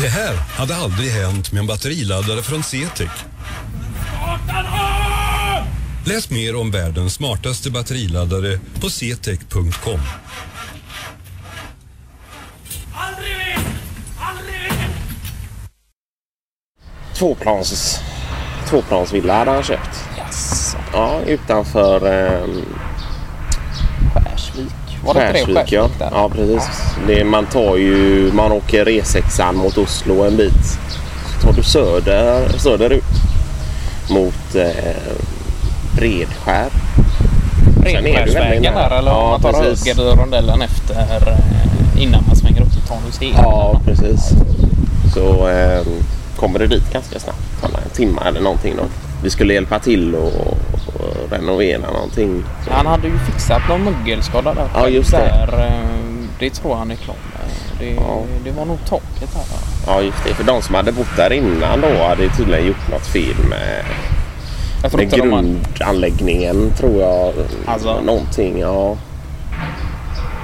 Det här hade aldrig hänt med en batteriladdare från CTEC. Läs mer om världens smartaste batteriladdare på ctec.com. Tvåplans, tvåplansvilla hade han köpt. Jaså, Ja, utanför Skärsvik. Var det Skärsvik. Ja. Skärsvik där? ja, precis. Det, man tar ju, man åker E6 mot Oslo en bit. Så tar du söder, söderut mot eh, Bredskär. Du nära. där eller Ja, man tar precis. höger i rondellen efter eh, innan man svänger upp till Tanusheden. Ja, precis. Så eh, kommer det dit ganska snabbt. En timme eller någonting. Då. Vi skulle hjälpa till och renovera någonting. Han hade ju fixat någon mögelskada där. Ja, just det. Där, eh, det tror jag han är klar med. Det, Ja. det var nog taket va? Ja, just det. För de som hade bott där innan då hade tydligen gjort något fel med, Jag tror med grundanläggningen tror jag. Alltså? Någonting, ja.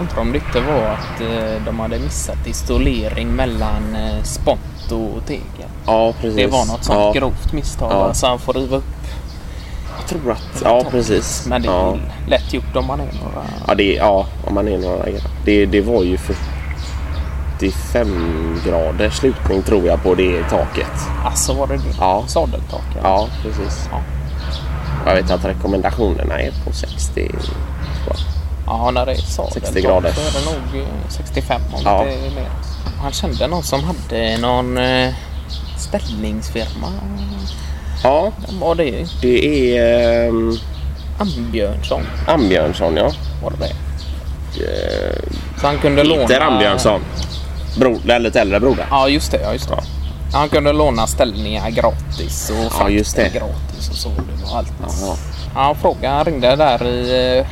undrar om det inte var att eh, de hade missat isolering mellan eh, spont och tegel. Ja, precis. Det var något sånt ja. grovt misstag. Ja. Så han får riva upp. Tror att... Ja, precis. Men det är ja. lätt gjort om man är några... Ja, det, ja, om man är några det, det var ju 45 graders slutning tror jag på det taket. Alltså var det det? Ja. Sadeltak? Ja, precis. Ja. Jag vet att rekommendationerna är på 60. tror jag. Ja, när det är sadeltak 60 grader. så är det nog eh, 65 om Ja. det är mer. Han kände någon som hade någon eh, ställningsfirma. Ja, var det? det är um, Ambjörnsson Ambjörnsson, ja. var det det? Eh, Så han kunde låna... Peter Ambjörnsson. Bro, den lite äldre broder. Ja, just det. Ja, just det. Han kunde låna ställningar gratis och Ja, just det. gratis och så. Det var allt. Jaha. Ja, frågan han ringde där i... eh,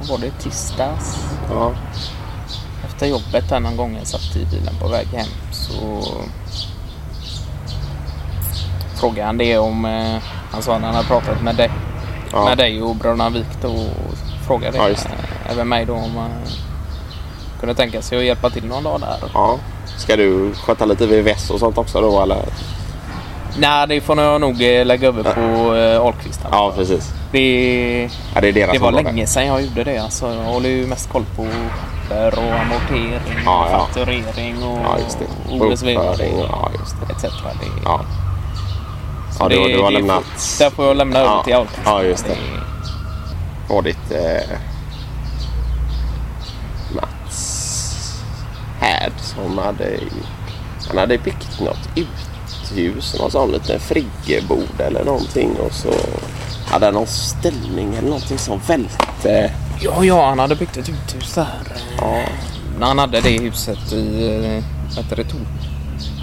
Vad var det? Tisdags? Ja. Efter jobbet där någon gång jag satt i bilen på väg hem så frågade han det om eh, han sa att han hade pratat med dig, Ja. med dig och bröderna då och frågade Ja, eh, även mig då om man kunde tänka sig att hjälpa till någon dag där. ja. Ska du sköta lite VVS och sånt också då eller? Nej, det får jag nog eh, lägga över på eh, Ahlqvist. Ja, precis. Det, Ja, det är deras det var länge sedan jag gjorde det. Alltså, jag håller ju mest koll på böter och amortering Ja, och fakturering och Ja, just det. OSV Bokföring och- Ja, etc. Det, Ja. Ja, du, det- du har det lämnat... Får, där får jag lämna Ja, över till Ahlqvist. ja, just det. var ditt eh, Mats Härd som hade han hade byggt något uthus, någon sån liten friggebod eller någonting och så hade han någon ställning eller någonting som välte. Ja, ja, han hade byggt ett uthus där. Ja, När han hade det huset i, eh, vad heter det,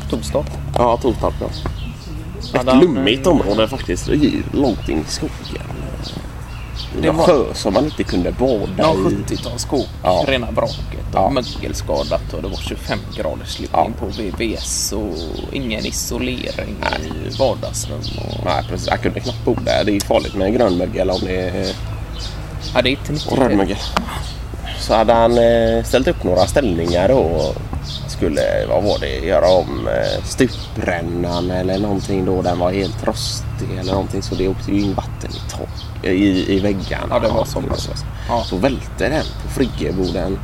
Torstorp. ja Torstorp ja. Ett lummigt område faktiskt. Långt in i skogen. Det var sjö som man inte kunde bada Ja, i. 70-talsskog. Ja. Rena vraket. Ja. Och mögelskadat och det var 25 graders slutning på VVS och ingen isolering i vardagsrum. Och... Nej precis, jag kunde knappt bo där. Det är farligt med grönmögel om det är Ja, det är inte rödmögel. Så hade han eh, ställt upp några ställningar och skulle, vad var det, göra om eh, stuprännan eller någonting då. Den var helt rostig eller någonting så det åkte ju in vatten i, tak, i, i väggarna. Ja, det var så så. Ja. Så välte den på friggeboden.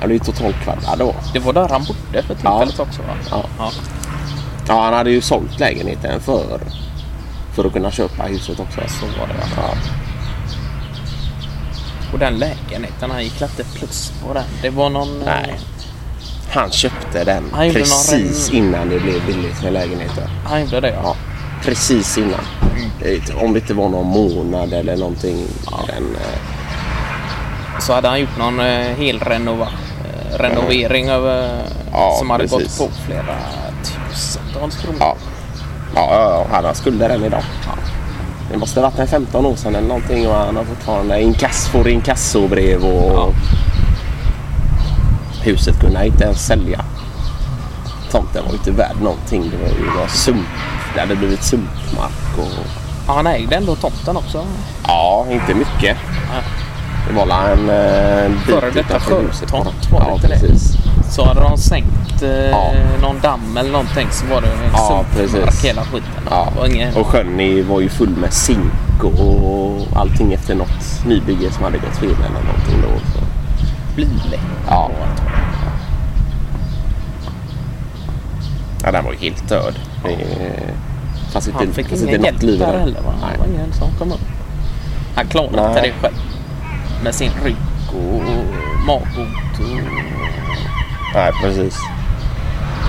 Han blev ju totalt kvaddad då. Det var där han bodde för tillfället också va? Ja. Ja. Ja, han hade ju sålt lägenheten för, för att kunna köpa huset också. Så var det? Ja. Och den lägenheten, han gick inte plus på den. Det var någon... eh, Nej. Han köpte den Han precis innan det blev billigt med lägenheter. Han gjorde det ja. Ja, precis innan. Eh, Om det inte var någon månad eller någonting. Den, eh, Så hade han gjort någon eh, hel renova, eh, renovering över, Ja, som hade precis. gått på flera tusentals kronor. ja. Ja, ja, ja, han har skulder än idag. Det måste ha varit en 15 år sedan eller någonting och han har fortfarande inkass, får inkassobrev och Ja. Huset kunde han inte ens sälja. Tomten var ju inte värd någonting. Det var ju bara sump. Det hade blivit sumpmark och Ja, han ägde ändå tomten också. Ja, inte mycket. Nej. Det var en eh, bit Före detta sjötomt var det ja, inte det? precis. Så hade de sänkt eh, Ja. någon damm eller någonting så var det en Ja, sumpmark hela skiten. Ja. Det ingen... Och sjön var ju full med zink och allting efter något nybygge som hade gått fel eller någonting då. Så. Blyläck. Ja. Ja, den var ju helt död. Det fanns inte, Han fick fanns ingen inte hjälp liv i där den. heller. Va? Det var ingen som kom upp. Han klarade inte Nej. det själv. Med sin rygg och maghot och... Nej, precis.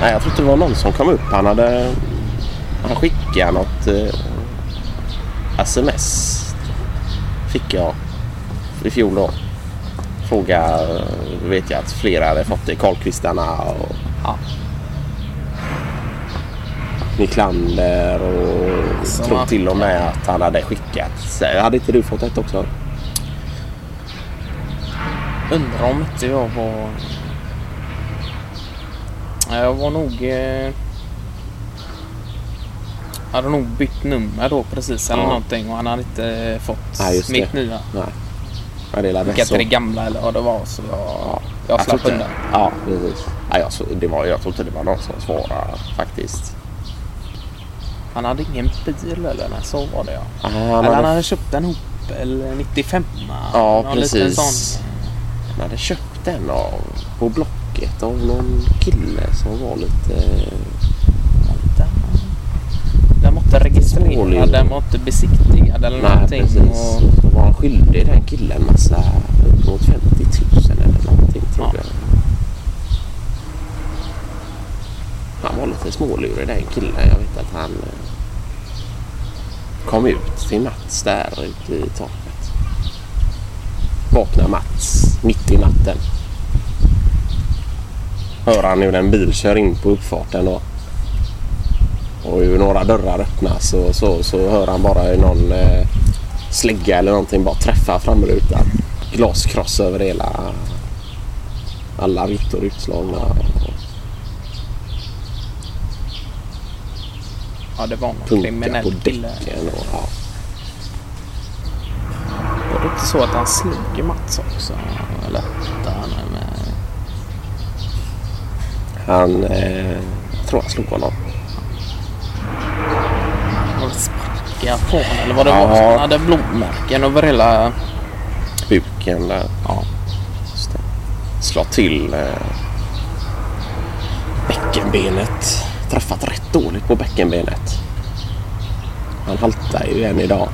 Nej, jag tror inte det var någon som kom upp. Han hade... Han skickade något eh, sms. Fick jag i fjol då. Fråga, vet jag att flera hade fått det. Karlkvistarna och Ja. Niklander och Som tror till och med att han hade skickat. Hade inte du fått ett också? Undrar om inte jag var... Ja, Jag var nog... Eh... Hade nog bytt nummer då precis eller Ja. någonting och han hade inte fått Nej, mitt det. nya. Nej. Ja, det så. till det gamla eller vad det var så jag, Ja. jag slapp inte- undan. Ja, precis. Ja, jag, det var, jag tror inte det var någon som svarade faktiskt. Han hade ingen bil eller nej, så var det ja. Ah, han eller hade han hade köpt en Opel 95 Ja, någon precis. Sån. Han hade köpt den av, på Blocket av någon kille som var lite... Inte registrerad, den var inte besiktigad eller Nej, någonting. precis. Och, Så var han skyldig den killen massa upp mot 50 000 eller någonting tror Ja. jag. Han var lite smålurig den killen. Jag vet att han eh, kom ut till Mats där ute i torpet. Vaknar Mats mitt i natten. Hör han hur en bil kör in på uppfarten då. Och hur några dörrar öppnas och så, så hör han bara hur någon eh, slägga eller någonting bara träffar framrutan. Glaskross över hela... Alla rutor utslagna. ja, det var någon kriminell kille. Och, ja. Var det inte så att han slog Mats också? Eller han med... Han... Eh, jag tror han slog honom. Och sparkade på honom eller vad det Ja. var. Så Han hade blodmärken över hela... Buken där. Ja. Slå till eh, bäckenbenet. Träffat rätt dåligt på bäckenbenet. Han haltar ju än idag.